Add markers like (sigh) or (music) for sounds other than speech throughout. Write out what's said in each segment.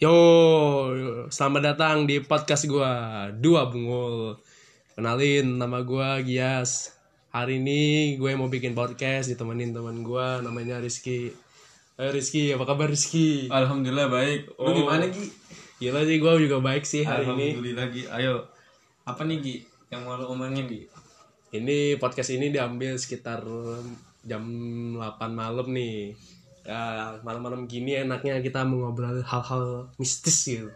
Yo, selamat datang di podcast gua Dua Bungul. Kenalin nama gua Gias. Hari ini gue mau bikin podcast ditemenin teman gua namanya Rizky. Eh Rizky, apa kabar Rizky? Alhamdulillah baik. Lu Oh. gimana Gi? Gila sih gua juga baik sih hari ini. Alhamdulillah Gi. Ayo. Apa nih Gi yang mau lu omongin Gi? Ini podcast ini diambil sekitar jam 8 malam nih. Ya, malam-malam gini enaknya kita mengobrol hal-hal mistis gitu.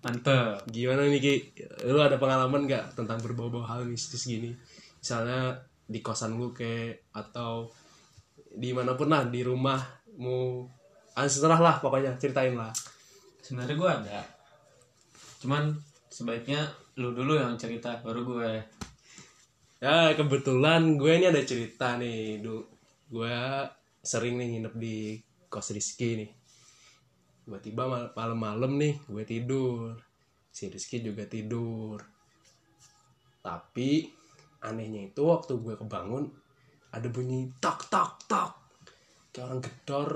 Mantep. Gimana nih Ki? Lu ada pengalaman gak tentang berbau-bau hal mistis gini? Misalnya di kosan lu kayak atau di mana pun lah di rumahmu ah, setelah lah pokoknya ceritain lah Sebenarnya gue ada. Cuman sebaiknya lu dulu yang cerita baru gue. ya kebetulan gue ini ada cerita nih du gue sering nih nginep di kos Rizky nih. Tiba-tiba mal- malam-malam nih gue tidur. Si Rizky juga tidur. Tapi anehnya itu waktu gue kebangun ada bunyi tok tok tok. Kayak orang gedor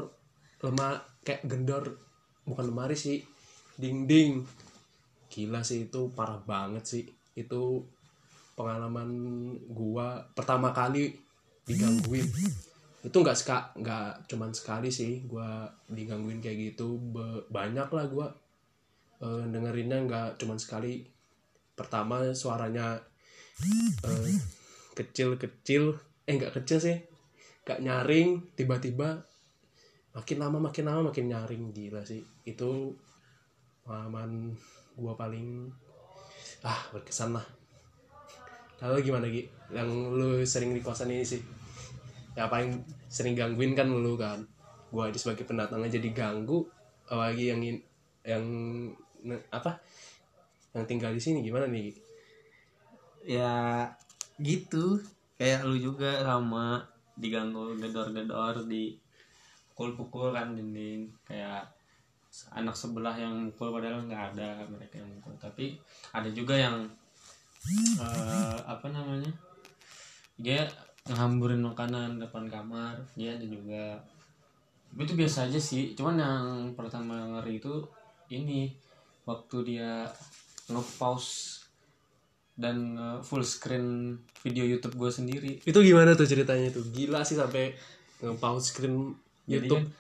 lemah kayak gendor bukan lemari sih ding ding gila sih itu parah banget sih. Itu pengalaman gua pertama kali digangguin itu nggak seka nggak cuman sekali sih gua digangguin kayak gitu. Be- banyak lah gua eh, dengerinnya nggak cuman sekali. Pertama suaranya eh, kecil kecil eh nggak kecil sih nggak nyaring tiba-tiba makin lama makin lama makin nyaring. Gila sih. Itu pengalaman gua paling ah berkesan lah. Lalu gimana Gi? yang lu sering di kosan ini sih ya paling sering gangguin kan lu kan gua ini sebagai pendatang aja diganggu apalagi yang yang apa yang tinggal di sini gimana nih? Ya gitu. Kayak lu juga sama diganggu gedor-gedor di pukul-pukul kan dinding kayak anak sebelah yang mukul padahal nggak ada mereka yang mukul tapi ada juga yang eh, apa namanya dia ngamburin makanan depan kamar dia ada juga itu biasa aja sih. Cuman yang pertama ngeri itu ini waktu dia nge-pause dan full screen video YouTube gue sendiri. Itu gimana tuh ceritanya tuh? Gila sih sampai nge-pause screen Jadi YouTube. Kan-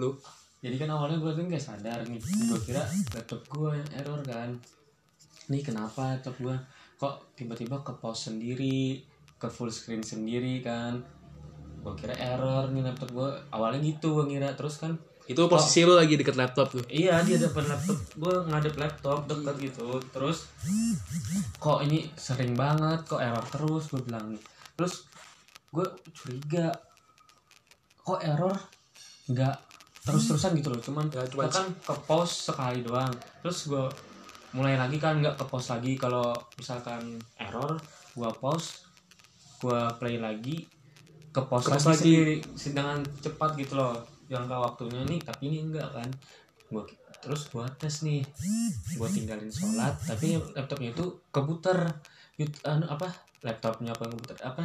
lu? Jadi kan awalnya gue tuh nggak sadar nih. Gue kira laptop gue yang error kan. Nih kenapa laptop gue kok tiba-tiba ke pause sendiri ke full screen sendiri kan. Gue kira error nih laptop gue awalnya gitu gue ngira. Terus kan itu posisi lu lagi deket laptop tuh? Iya dia depan laptop. Gue ngadep laptop deket gitu. Terus kok ini sering banget kok error terus gue bilang terus gue curiga kok error nggak terus terusan gitu loh. Cuman Ya, cuman- kan ke pause sekali doang. Terus gue mulai lagi kan nggak ke pause lagi. Kalau misalkan error gue pause gue play lagi ke Ke lagi, lagi. sendiri dengan cepat gitu loh jangka waktunya nih tapi ini enggak kan. Gua terus gua tes nih gua tinggalin sholat tapi laptopnya itu keputer Yut- anu apa? Laptopnya apa keputer apa?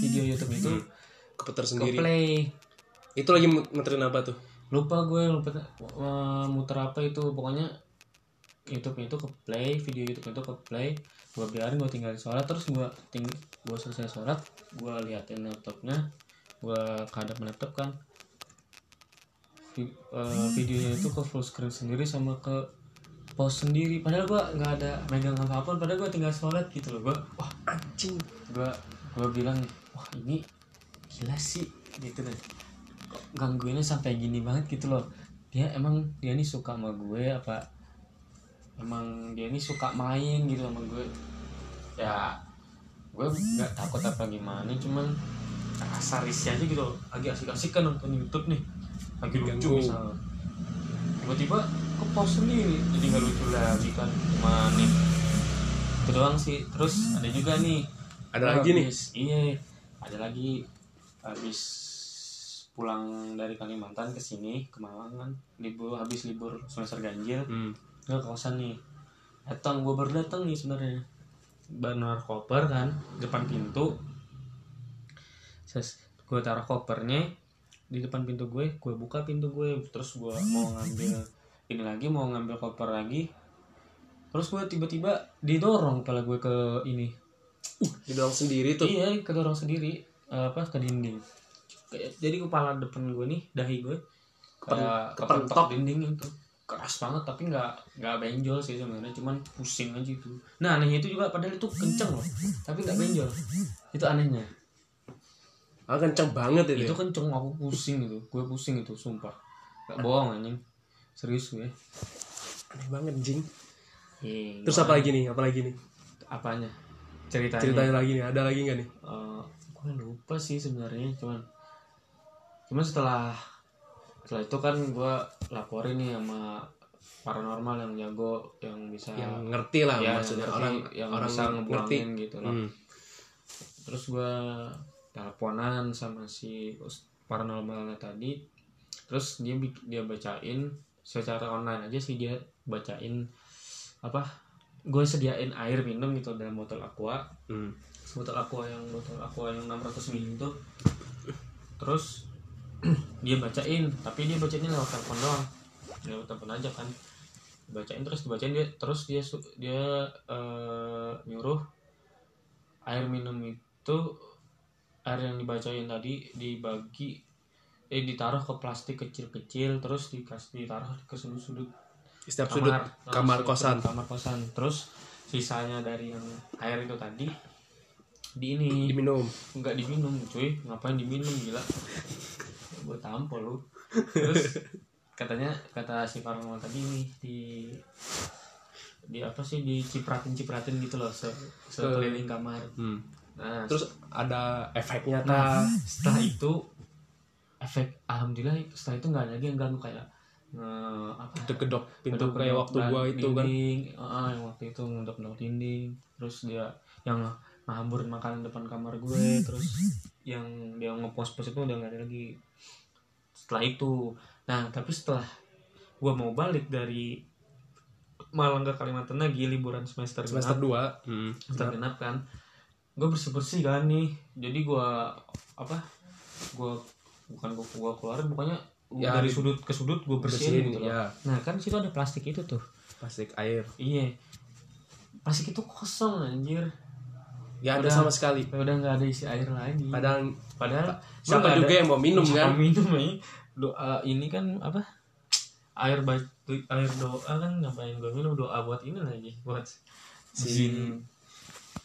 Video YouTube itu keputar ke sendiri. play. Itu lagi ngeterin apa tuh? Lupa gue lupa eh, muter apa itu. Pokoknya YouTube itu ke play video YouTube itu ke play gue biarin gue tinggalin sholat. Terus gue ting gue selesai sholat gue liatin laptopnya. Gue kadap laptop kan. Vi- eh, videonya itu ke full screen sendiri sama ke pause sendiri. Padahal gue nggak ada megang apa apa padahal gue tinggal sholat gitu loh gue wah anjing. Gue gue bilang wah ini gila sih gitu deh. Gangguinnya sampai gini banget gitu loh. Dia emang dia nih suka sama gue apa emang dia nih suka main gitu sama gue. Ya gue nggak takut apa gimana cuman rasa risih aja gitu. Lagi asik-asik kan nonton YouTube nih. Lagi lucu misalnya tiba-tiba ke pause sendiri jadi nggak lucu lagi kan. Gimana nih itu doang sih. Terus ada juga nih. Ada lagi nih? iya ada lagi. Habis pulang dari Kalimantan ke sini ke Malang kan. Libur habis libur semester ganjil. Hmm. Gue kosan nih. Datang gue baru datang nih sebenarnya. Benar koper kan depan pintu. Ses, gue taruh kopernya di depan pintu gue gue buka pintu gue terus gue mau ngambil ini lagi mau ngambil koper lagi. Terus gue tiba-tiba didorong kepala gue ke ini. Didorong sendiri tuh. Iya kedorong sendiri eh, apa ke dinding. Kayak- jadi kepala depan gue nih dahi gue Kepen- kepentok. kepentok. dinding itu keras banget tapi nggak nggak benjol sih sebenarnya cuman pusing aja itu. Nah anehnya itu juga padahal itu kenceng loh tapi nggak benjol. Itu anehnya. Ah kenceng banget itu, itu ya? kenceng aku pusing itu gue pusing itu sumpah. Nggak bohong anjing. Serius gue. Aneh banget jing Iya, terus apa lagi nih? Apa lagi nih? Apanya? Ceritanya? Ceritanya lagi nih ada lagi nggak nih? Eh, gue lupa sih sebenarnya cuman cuman setelah setelah itu kan gue laporin nih sama paranormal yang jago yang bisa yang ngerti lah ya, maksudnya yang orang ngerti, yang orang bisa ngerti. gitu loh. Hmm. terus gue teleponan sama si paranormalnya tadi. Terus dia dia bacain secara online aja sih dia bacain apa gue sediain air minum gitu dalam botol aqua. Hmm. botol aqua yang botol aqua yang 600 ml itu terus (clears throat) dia bacain tapi dia bacainnya lewat telepon doang. Lewat telepon aja kan. Bacain terus dibacain dia terus dia dia eh, nyuruh air minum itu air yang dibacain tadi dibagi eh ditaruh ke plastik kecil-kecil terus dikasih ditaruh ke sudut-sudut setiap sudut kamar sudut- kosan. kamar kosan. Terus sisanya dari yang air itu tadi di ini. Diminum. Nggak diminum cuy. Ngapain diminum gila (laughs) gue tampol lu. Terus katanya kata si paranormal tadi nih di di apa sih dicipratin cipratin gitu loh se sekeliling kamar. Hmm. nah terus ada efeknya nah kah setelah itu efek alhamdulillah setelah itu nggak ada lagi yang ganggu kayak nge- apa itu kedok pintu Kedok- kayak waktu gua itu kan. dinding. Ah, yang waktu itu ngedok ngedok dinding. Terus dia yang ngaburin makanan depan kamar gue terus yang dia ngepost post itu udah nggak ada lagi setelah itu nah tapi setelah gue mau balik dari Malang ke Kalimantan lagi liburan semester semester genap, 2 hmm. semester genap kan gue bersih bersih kan nih jadi gue apa gue bukan gue gua keluarin pokoknya Ya, dari sudut ke sudut gue bersihin, bersihin gitu loh. ya Nah kan situ ada plastik itu tuh. plastik air Iya. Plastik itu kosong anjir. Ya ada sama sekali Udah nggak ada isi air lagi. padahal Padahal siapa juga ada- yang mau minum kan minum ya. Doa ini kan apa? Air batu air doa kan ngapain gue minum doa buat ini lagi buat Si- jin.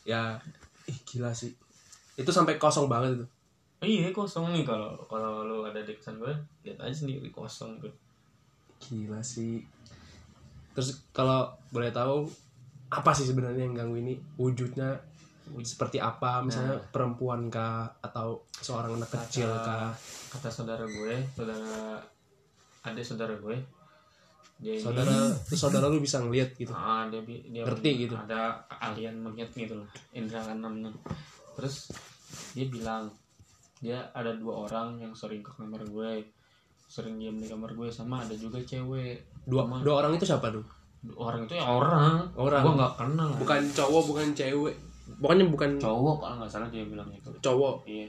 ya ih gila sih itu sampai kosong banget itu Iya kosong nih kalau kalau lu ada di kosan gue lihat aja sendiri kosong tuh. gila sih terus kalau boleh tahu apa sih sebenarnya yang ganggu ini wujudnya seperti apa misalnya perempuan kah atau seorang anak kecil kah Kata saudara gue, saudara ada saudara gue. Dia ini- saudara terus saudara lu bisa ngeliat gitu Ah, dia, bi- dia Ngerti gitu. Ada alien magnet gitu loh, indra nih. Terus dia bilang dia ada dua orang yang sering ke kamar gue, sering diam di kamar gue sama ada juga cewek. dua Sama- dua orang itu siapa tuh orang itu ya orang. Orang. Gue nggak kenal. bukan cowok bukan cewek pokoknya bukan cowok kalau nggak salah dia bilang itu. cowok Iya.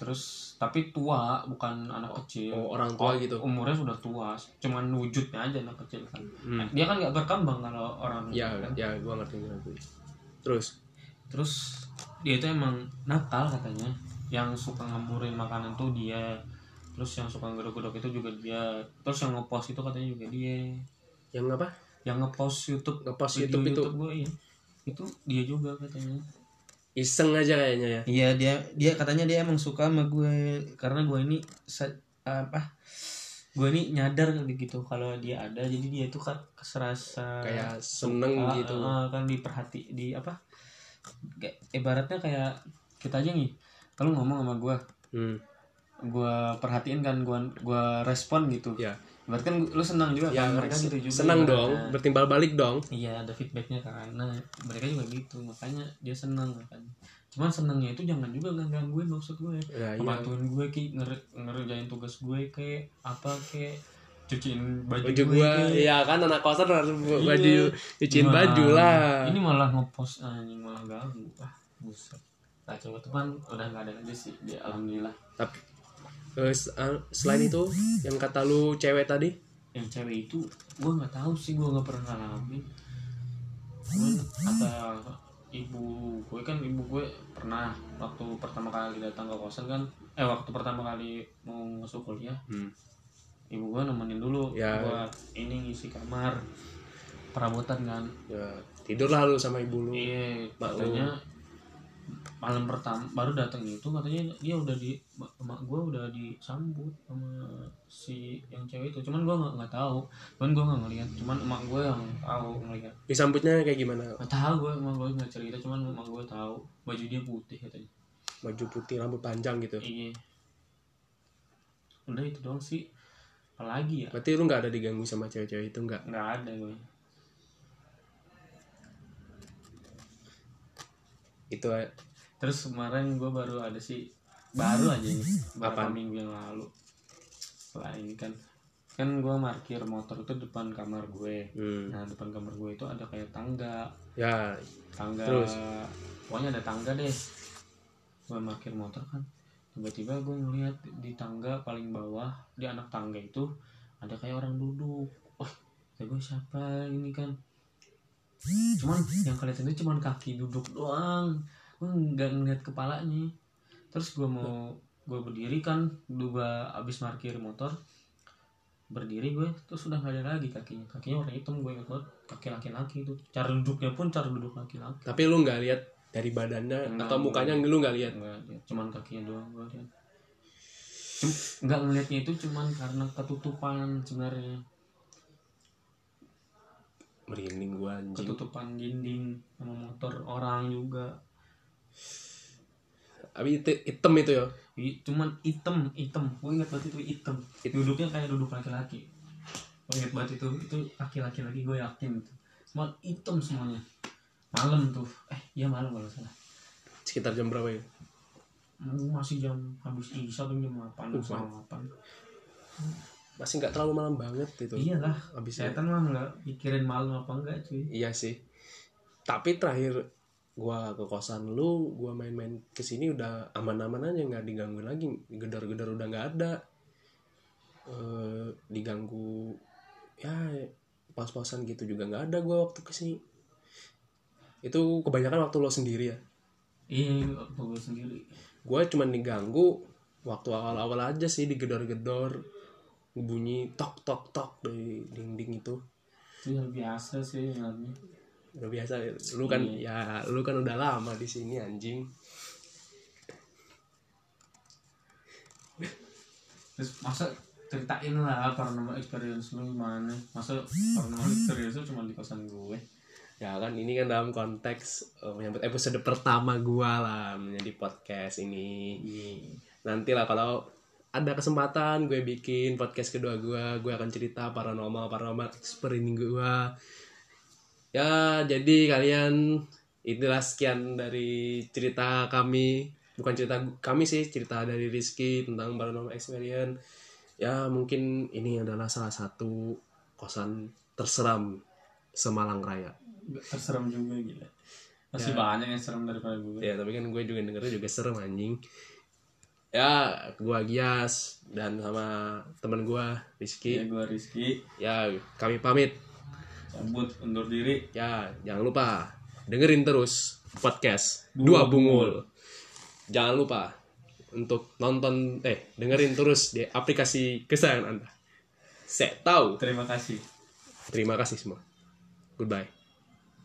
Terus tapi tua, bukan anak kecil. oh, orang tua gitu Umurnya sudah tua, cuman wujudnya aja anak kecil kan. Hmm. Dia kan nggak berkembang kalau orang ya kan. ya gua ngerti ngerti terus terus dia itu emang nakal katanya yang suka ngamburin makanan tuh dia terus yang suka gedok-gedok itu juga dia terus yang ngepost itu katanya juga dia yang apa yang ngepost YouTube Ngepost video YouTube itu. gue iya. Itu dia juga katanya. Iseng aja kayaknya ya. Iya dia dia katanya dia emang suka sama gue. Karena gue ini apa gue ini nyadar gitu kalau dia ada. Jadi dia itu kan serasa kayak seneng Ah, gitu. ah, kan diperhati di apa kayak ibaratnya kayak kita aja nih kalau ngomong sama gue hmm. gue perhatiin kan gue gua respon gitu. Ya berarti kan lu senang juga ya kan mereka gitu juga senang ibaratnya. dong bertimbal balik dong iya ada feedbacknya karena mereka juga gitu makanya dia senang kan cuman senangnya itu jangan juga gangguin maksud gue ya, iya. gue ki nger- ngerjain tugas gue kayak apa kayak cuciin baju, baju gue kayak. ya kan anak kosan harus Iya. baju cuciin Nah, baju lah Ini malah ngepost anjing malah ganggu. Ah, buset. Nah, coba teman udah nggak ada lagi sih. Dia alhamdulillah. tapi eh, selain itu yang kata lu cewek tadi yang cewek itu gue nggak tahu sih gue nggak pernah ngalamin cuman kata ibu gue kan ibu gue pernah waktu pertama kali datang ke kosan kan eh waktu pertama kali mau masuk kuliah Hmm. ibu gue nemenin dulu Ya. buat ini ngisi kamar perabotan kan Ya, tidurlah lu sama ibu lu. iya katanya malam pertama baru datang itu katanya dia udah di emak gue udah disambut sama si yang cewek itu. Cuman gue nggak nggak tahu. Cuman gue nggak ngeliat. Cuman emak gue yang tahu ngeliat. Disambutnya kayak gimana? nggak tahu gue emak gue nggak cerita cuman emak gue tahu. Baju dia putih katanya. Baju putih, rambut panjang gitu. iya. Udah itu doang sih. Apalagi ya? Berarti lu nggak ada diganggu sama cewek-cewek itu nggak? nggak ada gue Itu terus kemarin gue baru ada sih baru aja nih Apaan? minggu yang lalu. Setelah ini kan kan gue parkir motor itu depan kamar gue. Hmm. nah depan kamar gue itu ada kayak tangga. Ya. Tangga Terus? pokoknya ada tangga deh. Gue parkir motor kan tiba-tiba gue ngeliat di tangga paling bawah di anak tangga itu ada kayak orang duduk. Wah kata gue siapa ini kan? Cuman yang kelihatan itu cuman kaki duduk doang gue nggak ngeliat kepalanya. Terus gue mau gue berdiri kan gue abis parkir motor. Berdiri gue terus udah nggak ada lagi kakinya. Kakinya warna hitam gue inget banget. Kaki laki-laki itu. Cara duduknya pun cara duduk laki-laki. Tapi lu nggak lihat dari badannya Nggak, atau mukanya lu nggak lihat? Nggak lihat, cuman kakinya doang gue lihat. Nggak ngeliatnya itu cuman karena ketutupan sebenarnya. Merinding gua anjing. Ketutupan dinding sama motor orang juga tapi itu hitam itu ya? Cuman hitam hitam. Gue inget banget itu hitam. Duduknya kayak duduk laki-laki. Gue inget banget itu. Itu laki-laki lagi gue yakin itu. Semua hitam semuanya. Malam tuh. Eh iya malam kalau salah. Sekitar jam berapa ya? Masih jam habis isya tuh jam 8 Uh, sama 8 masih nggak terlalu malam banget itu. Iyalah. Habis setan mah nggak pikirin malam apa enggak cuy. Iya sih. Tapi terakhir gua ke kosan lu gua main-main ke sini udah aman-aman aja nggak diganggu lagi. Gedor-gedor udah nggak ada. Eh diganggu ya pas-pasan gitu juga nggak ada gua waktu ke sini itu kebanyakan waktu lo sendiri ya? Iya apa gue sendiri. Gue cuman diganggu waktu awal-awal aja sih digedor-gedor bunyi tok tok tok dari dinding itu. Itu biasa sih ngeliatnya udah biasa lu kan ya lu kan udah lama di sini anjing. Terus masa ceritain lah paranormal experience lu gimana? Masa paranormal experience lu cuma di kosan gue? Ya kan ini kan dalam konteks eh, menyambut episode pertama gua lah menjadi podcast ini. Nanti lah kalau ada kesempatan gue bikin podcast kedua gua gue akan cerita paranormal paranormal experience gua ya jadi kalian inilah sekian dari cerita kami. Bukan cerita kami sih cerita dari Rizky tentang paranormal experience. Ya mungkin ini adalah salah satu kosan terseram Semalang Raya. Nggak terserem juga gila. Masih banyak yang serem daripada gue ya tapi kan gue juga dengernya juga serem anjing. Ya gue Gias dan sama teman gue ya Rizky gue Rizky. Ya kami pamit cabut undur diri. Ya jangan lupa dengerin terus podcast dua bungul. Jangan lupa untuk nonton eh dengerin terus di aplikasi kesayangan anda. Saya tahu. Terima kasih. Terima kasih semua. Goodbye